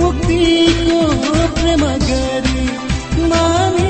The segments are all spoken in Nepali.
मुक्तिको प्रेम गरी मानिसलाई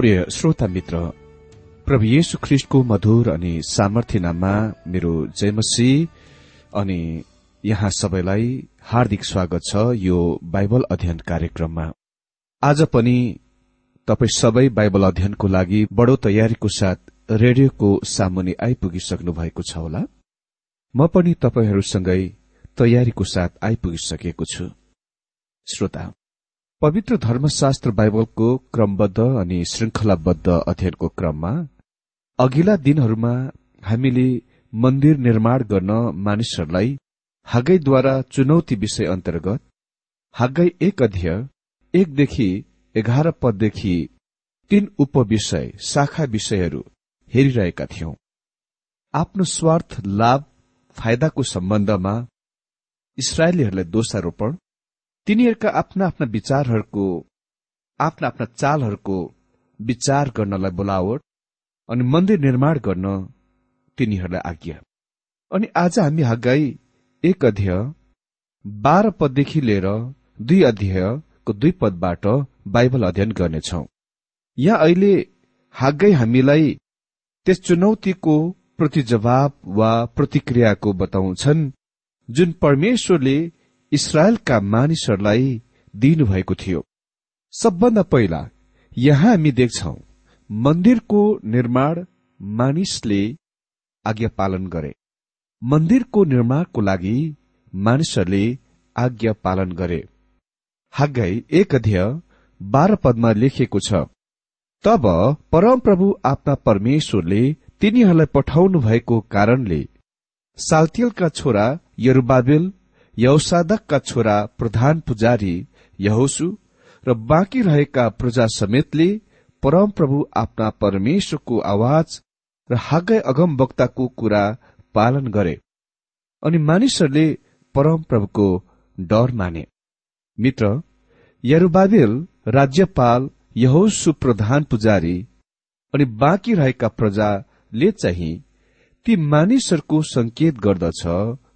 प्रिय श्रोता मित्र प्रभु येशु ख्रिष्टको मधुर अनि सामर्थ्य नाममा मेरो जयमसी अनि यहाँ सबैलाई हार्दिक स्वागत छ यो बाइबल अध्ययन कार्यक्रममा। आज पनि तपाई सबै बाइबल अध्ययनको लागि बडो तयारीको साथ रेडियोको सामुनि आइपुगिसक्नु भएको छ होला। म पनि तपाईँहरूसँगै तयारीको साथ आइपुगिसकेको छु। श्रोता पवित्र धर्मशास्त्र बाइबलको क्रमबद्ध अनि श्रृंखलाबद्ध अध्ययनको क्रममा अघिल्ला दिनहरूमा हामीले मन्दिर निर्माण गर्न मानिसहरूलाई हागैद्वारा चुनौती विषय अन्तर्गत हागै एक अध्यय एकदेखि एघार पददेखि तीन उपविषय शाखा विषयहरू हेरिरहेका थियौं। आफ्नो स्वार्थ लाभ फाइदाको सम्बन्धमा इसरायलीहरूलाई दोषारोपण तिनीहरूका आफ्ना आफ्ना विचारहरूको आफ्ना आफ्ना चालहरूको विचार गर्नलाई बोलावट अनि मन्दिर निर्माण गर्न तिनीहरूलाई आज्ञा। अनि आज हामी हगाई एक अध्यय बाह्र पददेखि लिएर दुई अध्यायको दुई पदबाट बाइबल अध्ययन गर्नेछौ। यहाँ अहिले हागै हामीलाई त्यस चुनौतीको प्रतिजवाब वा प्रतिक्रियाको बताउँछन् जुन परमेश्वरले इसरायलका मानिसहरूलाई दिनुभएको थियो। सबभन्दा पहिला यहाँ हामी देख्छौ मन्दिरको निर्माण मानिसले आज्ञा पालन गरे। मन्दिरको निर्माणको लागि मानिसहरूले आज्ञा पालन गरे। हागै एक अध्यय बाह्र पदमा लेखिएको छ तब परमप्रभु आफ्ना परमेश्वरले तिनीहरूलाई पठाउनु भएको कारणले साल्तियलका छोरा यरुबाबेल यौसादकका छोरा प्रधान पुजारी यहोसु र बाँकी रहेका प्रजा समेतले परमप्रभु आफ्ना परमेश्वरको आवाज र हागै अगम वक्ताको कुरा पालन गरे अनि मानिसहरूले परमप्रभुको डर माने। मित्र यरुबाबेल राज्यपाल यहोसु प्रधान पुजारी अनि बाँकी रहेका प्रजाले चाहिँ ती मानिसहरूको संकेत गर्दछ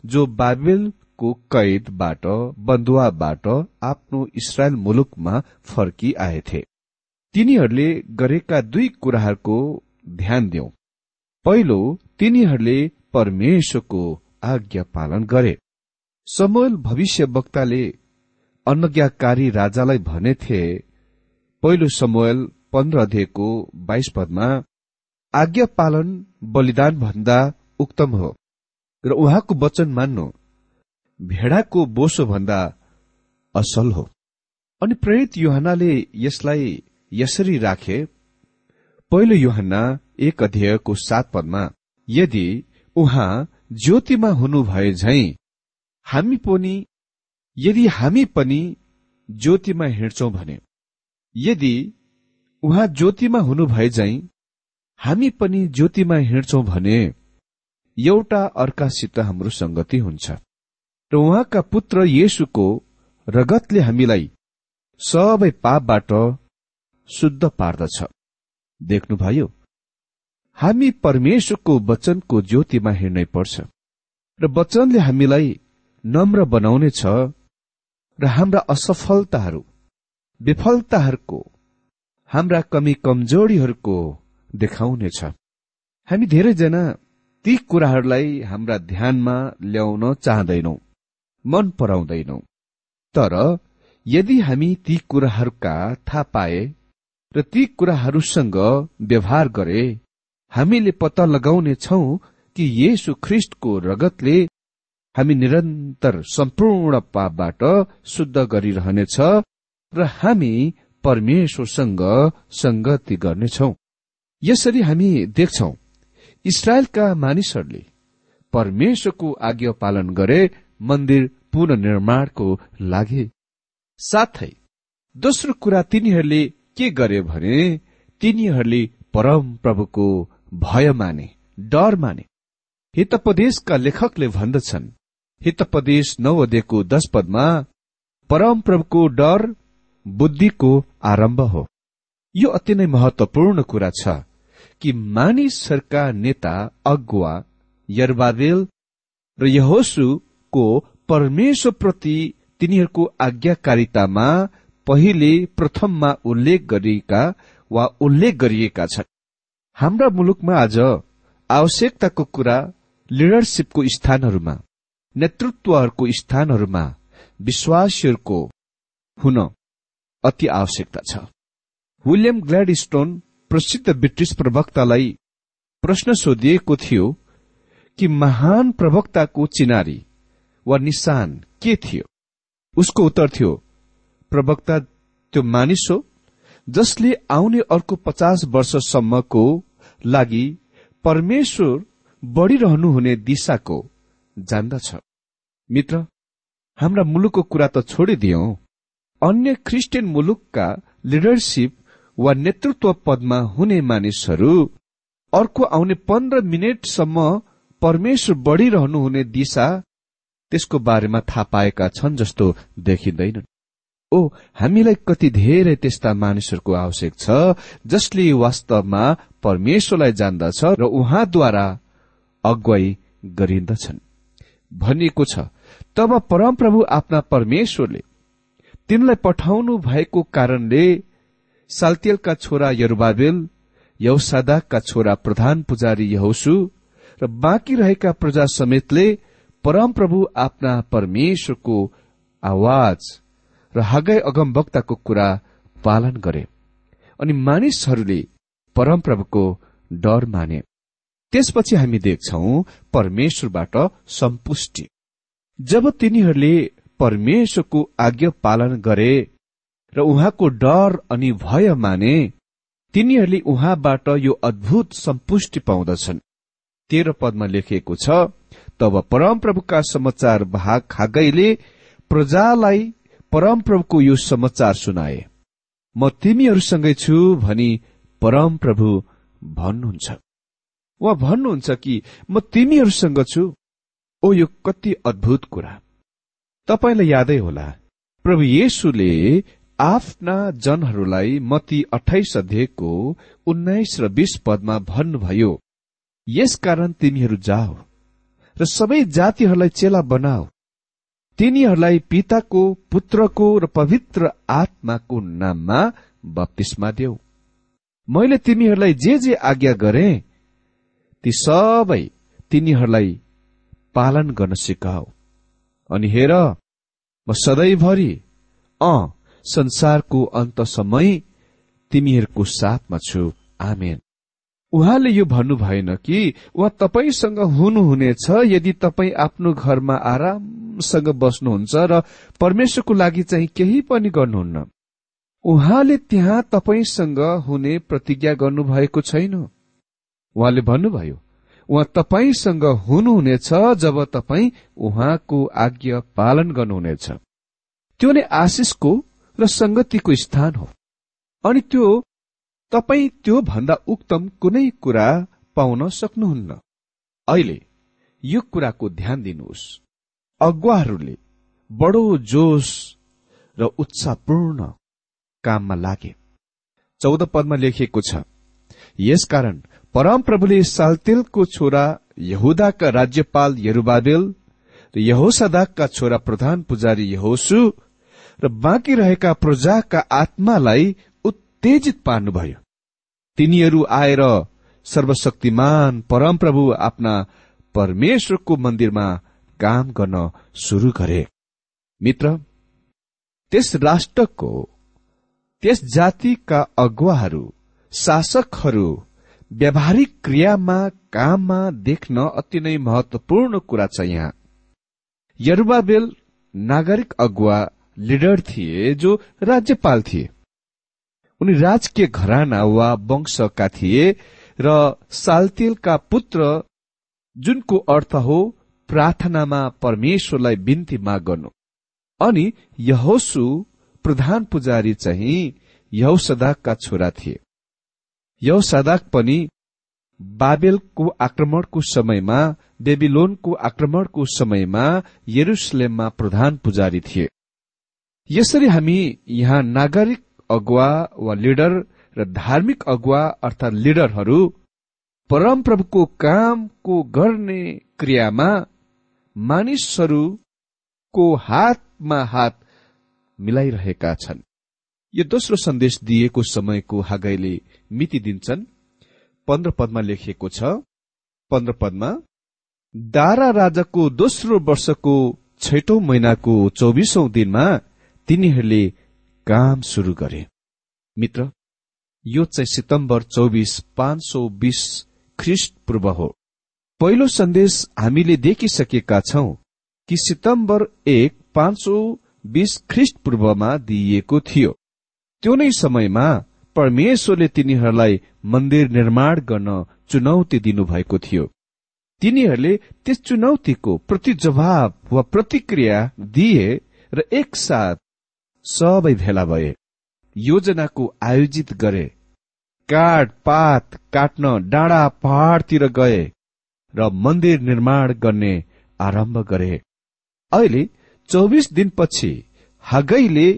जो बाबेल को कैदबाट बन्दुवाबाट आफ्नो इसरायल मुलुकमा फर्किआएथे। तिनीहरूले गरेका दुई कुराहरूको ध्यान दिउ पहिलो तिनीहरूले परमेश्वरको आज्ञा पालन गरे। समूल भविष्य वक्ताले अनज्ञाकारी राजालाई भनेथे पहिलो समूल पन्ध्र अध्ययको बाइस पदमा आज्ञा पालन बलिदान भन्दा उक्तम हो र उहाँको वचन मान्नु। भेडाको बोसो भन्दा असल हो। अनि प्रेरित युहनाले यसलाई यसरी राखे पहिलो युहन्ना एक अध्ययको सात पदमा यदि उहाँ ज्योतिमा हुनुभए झै हामी पनि यदि हामी पनि ज्योतिमा हिँड्छौ भने यदि उहाँ ज्योतिमा हुनुभए झै हामी पनि ज्योतिमा हिँड्छौ भने एउटा अर्कासित हाम्रो संगति हुन्छ। र उहाँका पुत्र येशुको रगतले हामीलाई सबै पापबाट शुद्ध पार्दछ। देख्नुभयो हामी परमेश्वरको वचनको ज्योतिमा हिँड्नै पर्छ र वचनले हामीलाई नम्र बनाउनेछ र हाम्रा असफलताहरू विफलताहरूको हाम्रा कमी कमजोरीहरूको देखाउनेछ। हामी धेरैजना ती कुराहरूलाई हाम्रा ध्यानमा ल्याउन चाहँदैनौ। मन पराउँदैनौ। तर यदि हामी ती कुराहरूका थाहा पाए र ती कुराहरूसँग व्यवहार गरे हामीले पत्ता लगाउने छौ कि येशु ख्रिष्टको रगतले हामी निरन्तर सम्पूर्ण पापबाट शुद्ध गरिरहनेछ र हामी परमेश्वरसँग संगति गर्नेछौ। यसरी हामी देख्छौ इसरायलका मानिसहरूले परमेश्वरको आज्ञा पालन गरे मन्दिर पुननिर्माणको लागि। साथै दोस्रो कुरा तिनीहरूले के गरे भने तिनीहरूले परम प्रभुको भय माने डर माने। हितपदेशका लेखकले भन्दछन् हितपदेश नौ अध्ययको दश पदमा परम प्रभुको डर बुद्धिको आरम्भ हो। यो अति नै महत्वपूर्ण कुरा छ कि मानिसहरूका नेता अगुवा यरबादेल र यहोसुको परमेश्वरप्रति तिनीहरूको आज्ञाकारितामा पहिले प्रथममा उल्लेख गरिएका वा उल्लेख गरिएका छन्। हाम्रा मुलुकमा आज आवश्यकताको कुरा लिडरसिपको स्थानहरूमा नेतृत्वहरूको स्थानहरूमा विश्वासीहरूको हुन अति आवश्यकता छ। विलियम ग्ल्याडस्टोन प्रसिद्ध ब्रिटिस प्रवक्तालाई प्रश्न सोधिएको थियो कि महान प्रवक्ताको चिनारी वा निशान के थियो? उसको उत्तर थियो प्रवक्ता त्यो मानिस हो जसले आउने अर्को पचास वर्षसम्मको लागि परमेश्वर बढ़िरहनुहुने दिशाको जान्दछ। मित्र हाम्रा मुलुकको कुरा त छोडिदियौं। अन्य क्रिस्चियन मुलुकका लिडरसिप वा नेतृत्व पदमा हुने मानिसहरू अर्को आउने पन्ध्र मिनटसम्म परमेश्वर बढ़िरहनुहुने दिशा त्यसको बारेमा थाहा पाएका छन् जस्तो देखिँदैनन् ओ हामीलाई कति धेरै त्यस्ता मानिसहरूको आवश्यक छ जसले वास्तवमा परमेश्वरलाई जान्दछ र उहाँद्वारा अगुवाई गरिन्दछन्। भनिएको छ तब परमप्रभु आफ्ना परमेश्वरले तिनलाई पठाउनु भएको कारणले साल्तियलका छोरा यरुबाबेल यौसादाकका छोरा प्रधान पुजारी यहोसु र बाँकी रहेका प्रजा समेतले परमप्रभु आफ्ना परमेश्वरको आवाज र हगाई अगमवक्ताको कुरा पालन गरे अनि मानिसहरूले परमप्रभुको डर माने। त्यसपछि हामी देख्छौ परमेश्वरबाट सम्पुष्टि जब तिनीहरूले परमेश्वरको आज्ञा पालन गरे र उहाँको डर अनि भय माने तिनीहरूले उहाँबाट यो अद्भुत सम्पुष्टि पाउँदछन्। तेह्र पदमा लेखिएको छ तब परमप्रभुका समाचार भाग खागैले प्रजालाई परमप्रभुको यो समाचार सुनाए। म तिमीहरूसँगै छु भनी परमप्रभु भन्नुहुन्छ। उहाँ भन्नुहुन्छ कि म तिमीहरूसँग छु? ओ यो कति अद्भुत कुरा। तपाईँलाई यादै होला। प्रभु येशुले आफ्ना जनहरूलाई मती अठाइस अध्ययको उन्नाइस र बीस पदमा भन्नुभयो यसकारण तिमीहरू जाओ। र सबै जातिहरूलाई चेला बनाऊ। तिनीहरूलाई पिताको पुत्रको र पवित्र आत्माको नाममा बत्तिसमा देऊ। मैले तिमीहरूलाई जे जे आज्ञा गरे ती सबै तिनीहरूलाई पालन गर्न सिकाऊ। अनि हेर म सधैँभरि अ संसारको अन्तसम्मै तिमीहरूको साथमा छु। आमेन। उहाँले यो भन्नु भएन कि उहाँ तपाईँसँग हुनुहुनेछ यदि तपाईँ आफ्नो घरमा आरामसँग बस्नुहुन्छ र परमेश्वरको लागि चाहिँ केही पनि गर्नुहुन्न। उहाँले त्यहाँ तपाईँसँग हुने प्रतिज्ञा गर्नुभएको छैन। उहाँले भन्नुभयो उहाँ तपाईँसँग हुनुहुनेछ जब तपाईँ उहाँको आज्ञा पालन गर्नुहुनेछ। त्यो नै आशिषको र संगतिको स्थान हो। अनि त्यो तपाईँ त्यो भन्दा उक्तम कुनै कुरा पाउन सक्नुहुन्न। अहिले यो कुराको ध्यान दिनुहोस्। अगुवाहरूले बडो जोस र उत्साहपूर्ण काममा लागे। चौध पदमा लेखिएको छ यसकारण परमप्रभुले सालतेलको छोरा यहुदाका राज्यपाल यरुबादेल र यहोसदाकका छोरा प्रधान पुजारी यहोसु र बाँकी रहेका प्रजाका आत्मालाई उत्तेजित पार्नुभयो। तिनीहरू आएर सर्वशक्तिमान परमप्रभु आफ्ना परमेश्वरको मन्दिरमा काम गर्न शुरू गरे। मित्र त्यस राष्ट्रको त्यस जातिका अगुवाहरू शासकहरू व्यावहारिक क्रियामा काममा देख्न अति नै महत्वपूर्ण कुरा छ यहाँ। यरुबाबेल नागरिक अगुवा लिडर थिए जो राज्यपाल थिए। उनी राजकीय घराना वा वंशका थिए र सालतेलका पुत्र जुनको अर्थ हो प्रार्थनामा परमेश्वरलाई बिन्ती माग गर्नु अनि यहोसु प्रधान पुजारी चाहिँ यौसदाकका छोरा थिए। यौसदाक पनि बाबेलको आक्रमणको समयमा बेबिलोनको आक्रमणको समयमा यरुसलेममा प्रधान पुजारी थिए। यसरी हामी यहाँ नागरिक अगुवा वा लिडर र धार्मिक अगुवा अर्थात लिडरहरू परमप्रभुको कामको गर्ने क्रियामा मानिसहरूको हातमा हात मिलाइरहेका छन्। यो दोस्रो सन्देश दिएको समयको हागैले मिति दिन्छन्। पन्ध्र पदमा लेखिएको छ पन्ध्र पदमा दारा राजाको दोस्रो वर्षको छैटौं महिनाको चौबिसौं दिनमा तिनीहरूले काम शुरू गरे। मित्र यो चाहिँ सितम्बर चौबिस पाँच सौ बिस ख्रिस्ट पूर्व हो। पहिलो सन्देश हामीले देखिसकेका छौं कि सितम्बर एक पाँच सौ बिस ख्रिस्ट पूर्वमा दिइएको थियो। त्यो नै समयमा परमेश्वरले तिनीहरूलाई मन्दिर निर्माण गर्न चुनौती दिनुभएको थियो। तिनीहरूले त्यस चुनौतीको प्रतिजवाब वा प्रतिक्रिया दिए र एकसाथ सबै भेला भए। योजनाको आयोजित गरे। काठ पात काट्न डाँडा पहाड़तिर गए र मन्दिर निर्माण गर्ने आरम्भ गरे। अहिले चौबिस दिनपछि हगैले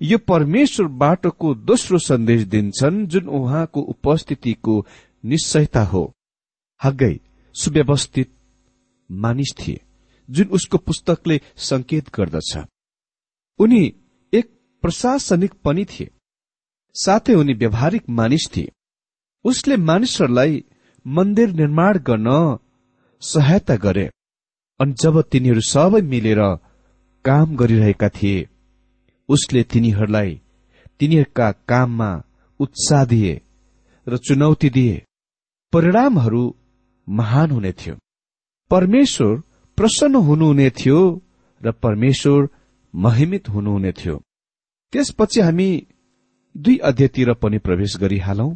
यो परमेश्वर बाटोको दोस्रो सन्देश दिन्छन् जुन उहाँको उपस्थितिको निश्चयता हो। हगै सुव्यवस्थित मानिस थिए जुन उसको पुस्तकले संकेत गर्दछ। उनी प्रशासनिक पनि थिए। साथै उनी व्यावहारिक मानिस थिए। उसले मानिसहरूलाई मन्दिर निर्माण गर्न सहायता गरे अनि जब तिनीहरू सबै मिलेर काम गरिरहेका थिए उसले तिनीहरूलाई तिनीहरूका काममा उत्साह दिए र चुनौती दिए। परिणामहरू महान हुने थियो। परमेश्वर प्रसन्न हुनुहुने थियो र परमेश्वर महिमित हुनुहुने थियो। त्यसपछि हामी दुई अध्यायतिर पनि प्रवेश गरिहालौं।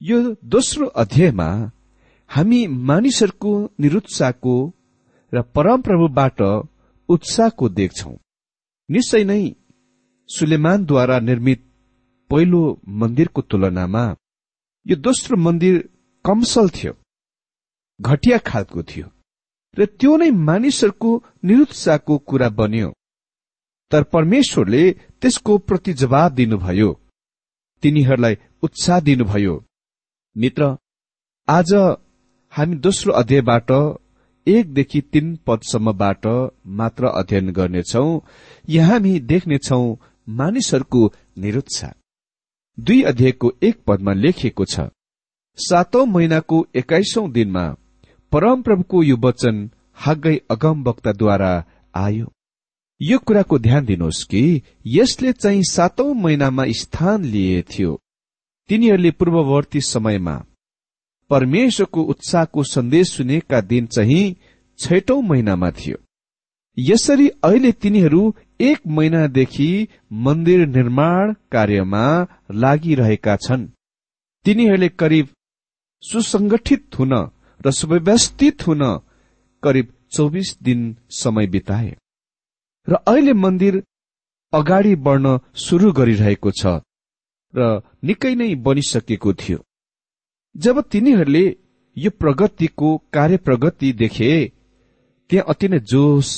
यो दोस्रो अध्यायमा हामी मानिसहरूको निरुत्साहको र परमप्रभुबाट उत्साहको देख्छौ। निश्चय नै सुलेमानद्वारा निर्मित पहिलो मन्दिरको तुलनामा यो दोस्रो मन्दिर कमसल थियो घटिया खालको थियो र त्यो नै मानिसहरूको निरुत्साहको कुरा बन्यो। तर परमेश्वरले त्यसको प्रति जवाब दिनुभयो। तिनीहरूलाई उत्साह दिनुभयो। मित्र आज हामी दोस्रो अध्यायबाट एकदेखि तीन पदसम्मबाट मात्र अध्ययन गर्नेछौ। यहाँ हामी देख्नेछौ मानिसहरूको निरुत्साह। दुई अध्यायको एक पदमा लेखिएको छ सातौं महिनाको एक्काइसौं दिनमा परमप्रभुको यो वचन हागै अगम वक्ताद्वारा आयो। यो कुराको ध्यान दिनुहोस् कि यसले चाहिँ सातौं महिनामा स्थान लिए थियो। तिनीहरूले पूर्ववर्ती समयमा परमेश्वरको उत्साहको सन्देश सुनेका दिन चाहिँ छैटौं महिनामा थियो। यसरी अहिले तिनीहरू एक महिनादेखि मन्दिर निर्माण कार्यमा लागिरहेका छन्। तिनीहरूले करिब सुसंगठित हुन र सुव्यवस्थित हुन करिब चौबिस दिन समय बिताए। र अहिले मन्दिर अगाडि बढ्न सुरु गरिरहेको छ र निकै नै बनिसकेको थियो। जब तिनीहरूले यो प्रगतिको कार्य प्रगति देखे त्यहाँ अति नै जोस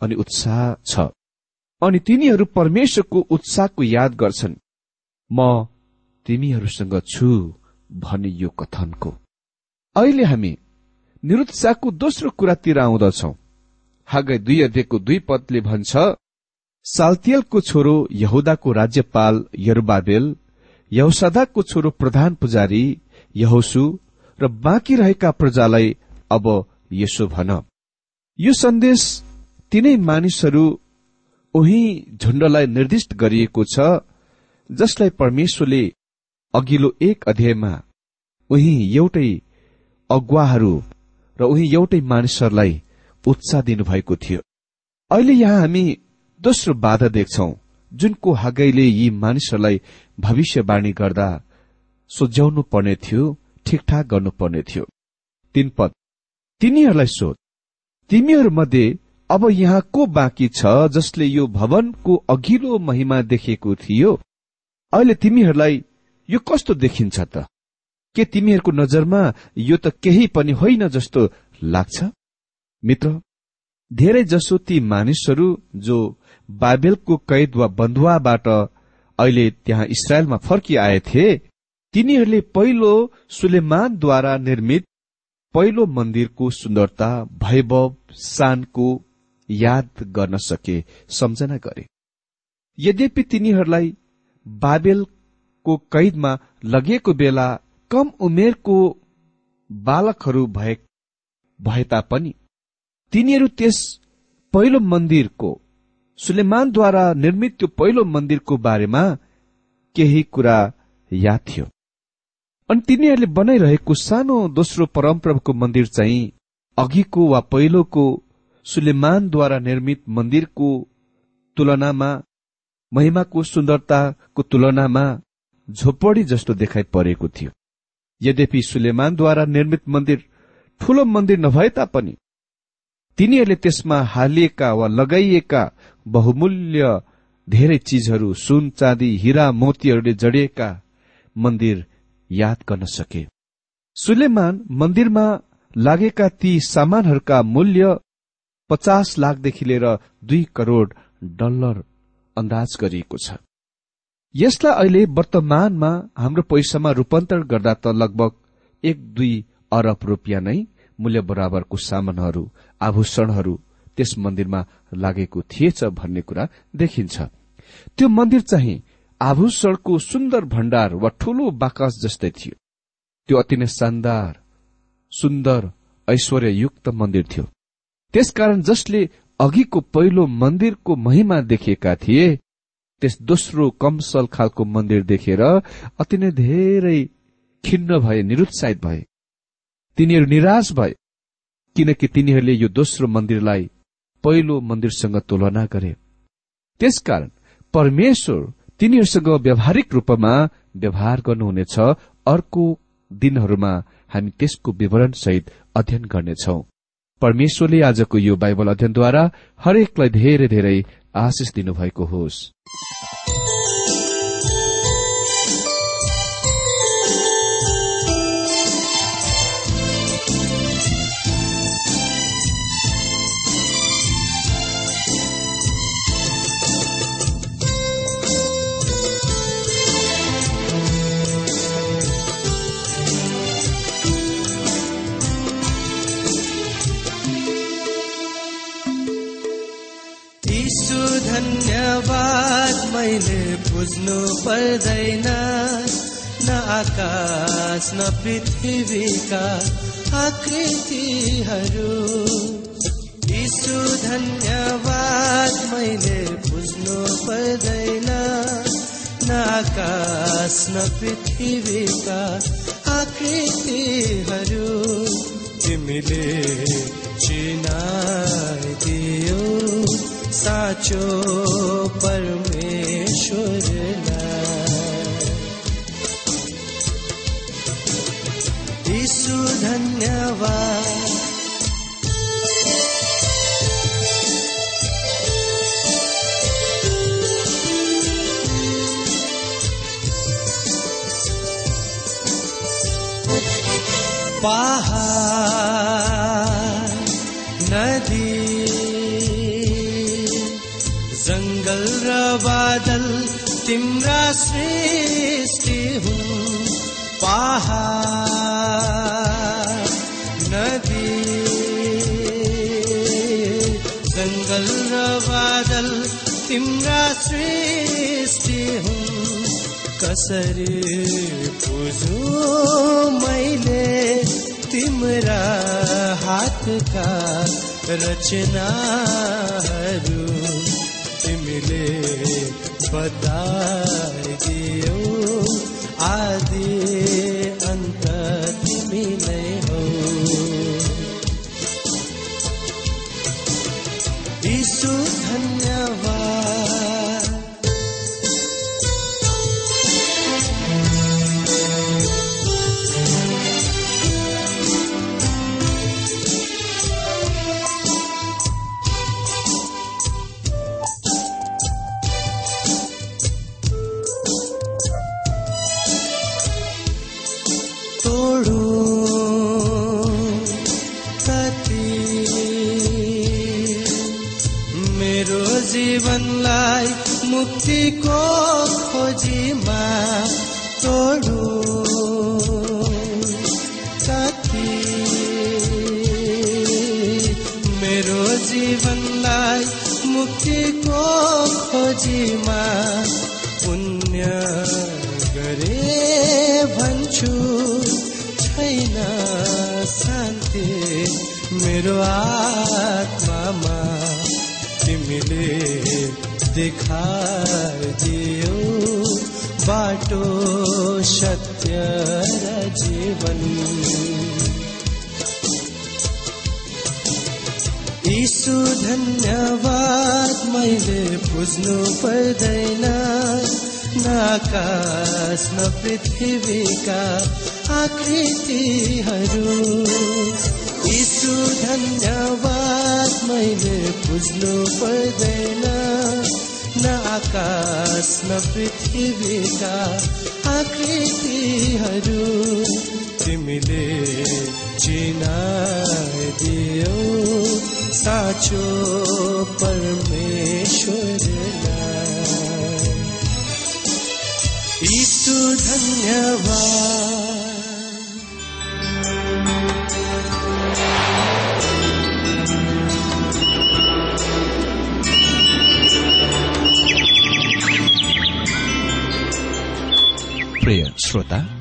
अनि उत्साह छ। अनि तिनीहरू परमेश्वरको उत्साहको याद गर्छन् म तिमीहरूसँग छु भन्ने यो कथनको। अहिले हामी निरुत्साहको दोस्रो कुरातिर आउँदछौ। हागै दुई अध्ययको दुई पदले भन्छ साल्तियलको छोरो यहुदाको राज्यपाल यरुबाबेल यहुसदाको छोरो प्रधान पुजारी यहोसु र बाँकी रहेका प्रजालाई अब यसो भन। यो सन्देश तिनै मानिसहरू उही झुण्डलाई निर्दिष्ट गरिएको छ जसलाई परमेश्वरले अघिल्लो एक अध्यायमा उही एउटै अगुवाहरू र उही एउटै मानिसहरूलाई उत्साह दिनुभएको थियो। अहिले यहाँ हामी दोस्रो बाधा देख्छौ जुनको हागैले यी मानिसहरूलाई भविष्यवाणी गर्दा सोझ्याउनु पर्ने थियो ठिकठाक गर्नुपर्ने थियो। तीन पद। तिनीहरूलाई सोध। तिमीहरूमध्ये अब यहाँ को बाँकी छ जसले यो भवनको अघिल्लो महिमा देखेको थियो? अहिले तिमीहरूलाई यो कस्तो देखिन्छ त? के तिमीहरूको नजरमा यो त केही पनि होइन जस्तो लाग्छ? मित्र धेरै जसो ती मानिसहरू जो बाबेलको कैद वा बन्धुवाबाट अहिले त्यहाँ इसरायलमा फर्किआएथे तिनीहरूले पहिलो सुलेमानद्वारा निर्मित पहिलो मन्दिरको सुन्दरता भैभव शानको याद गर्न सके सम्झना गरे। यद्यपि तिनीहरूलाई बाबेलको कैदमा लगिएको बेला कम उमेरको बालकहरू भए तापनि तिनीहरू त्यस पहिलो मन्दिरको सुलेमानद्वारा निर्मित त्यो पहिलो मन्दिरको बारेमा केही कुरा याद थियो। अनि तिनीहरूले बनाइरहेको सानो दोस्रो परमप्रभुको मन्दिर चाहिँ अघिको वा पहिलोको सुलेमानद्वारा निर्मित मन्दिरको तुलनामा महिमाको सुन्दरताको तुलनामा झोपडी जस्तो देखाइ परेको थियो। यद्यपि सुलेमानद्वारा निर्मित मन्दिर ठूलो मन्दिर नभए तापनि तिनीहरूले त्यसमा हालिएका वा लगाइएका बहुमूल्य धेरै चिजहरू सुन चाँदी हिरा मोतीहरूले जडिएका मन्दिर याद गर्न सके। सुलेमान मन्दिरमा लागेका ती सामानहरूका मूल्य पचास लाखदेखि लिएर दुई करोड़ डलर अन्दाज गरिएको छ। यसलाई अहिले वर्तमानमा हाम्रो पैसामा रूपान्तरण गर्दा त लगभग एक दुई अरब रुपियाँ नै मूल्य बराबरको सामानहरू आभूषणहरू त्यस मन्दिरमा लागेको थिएछ भन्ने कुरा देखिन्छ। त्यो मन्दिर चाहिँ आभूषणको सुन्दर भण्डार वा ठूलो बाकस जस्तै थियो। त्यो अति नै शानदार सुन्दर ऐश्वर्ययुक्त मन्दिर थियो। त्यसकारण जसले अघिको पहिलो मन्दिरको महिमा देखेका थिए त्यस दोस्रो कमसल खालको मन्दिर देखेर अति नै धेरै खिन्न भए निरुत्साहित भए। तिनीहरू निराश भए किनकि तिनीहरूले यो दोस्रो मन्दिरलाई पहिलो मन्दिरसँग तुलना गरे। त्यसकारण परमेश्वर तिनीहरूसँग व्यावहारिक रूपमा व्यवहार गर्नुहुनेछ अर्को दिनहरूमा हामी त्यसको विवरण सहित अध्ययन गर्नेछौ। परमेश्वरले आजको यो बाइबल अध्ययनद्वारा हरेकलाई धेरै धेरै आशिष दिनुभएको होस्। बुझ्नु पर्दैन। न आकाश न पृथ्वीका आकृतिहरू। यीशु धन्यवाद मैले बुझ्नु पर्दैन। न आकाश न पृथ्वीका आकृतिहरू। तिमीले चिनाइदियो साँचो परमेश्वरलाई यीशु धन्यवाद। पहाड तिम्रा सृष्टि पहाड नदी जङ्गल र बादल तिम्रा सृष्टि हुन् कसरी बुझु मैले तिम्रा हातका रचनाहरू? तिमीले बताइदियो आदि अन्त खोजीमा पुण्य गरे भन्छु। छैन शान्ति मेरो आत्मामा तिमीले देखाइदियो। बाटो सत्य र जीवन। यीशु धन्यवाद। मैले बुझ्नु पर्दैन। न आकाश न पृथ्वीका आकृतिहरू। यीशु धन्यवाद। मैले बुझ्नु पर्दैन। न आकाश न पृथ्वीका आकृतिहरू। तिमीले चिनाइदियो साँचो परमेश्वरलाई यीशु धन्यवाद। प्रिय श्रोता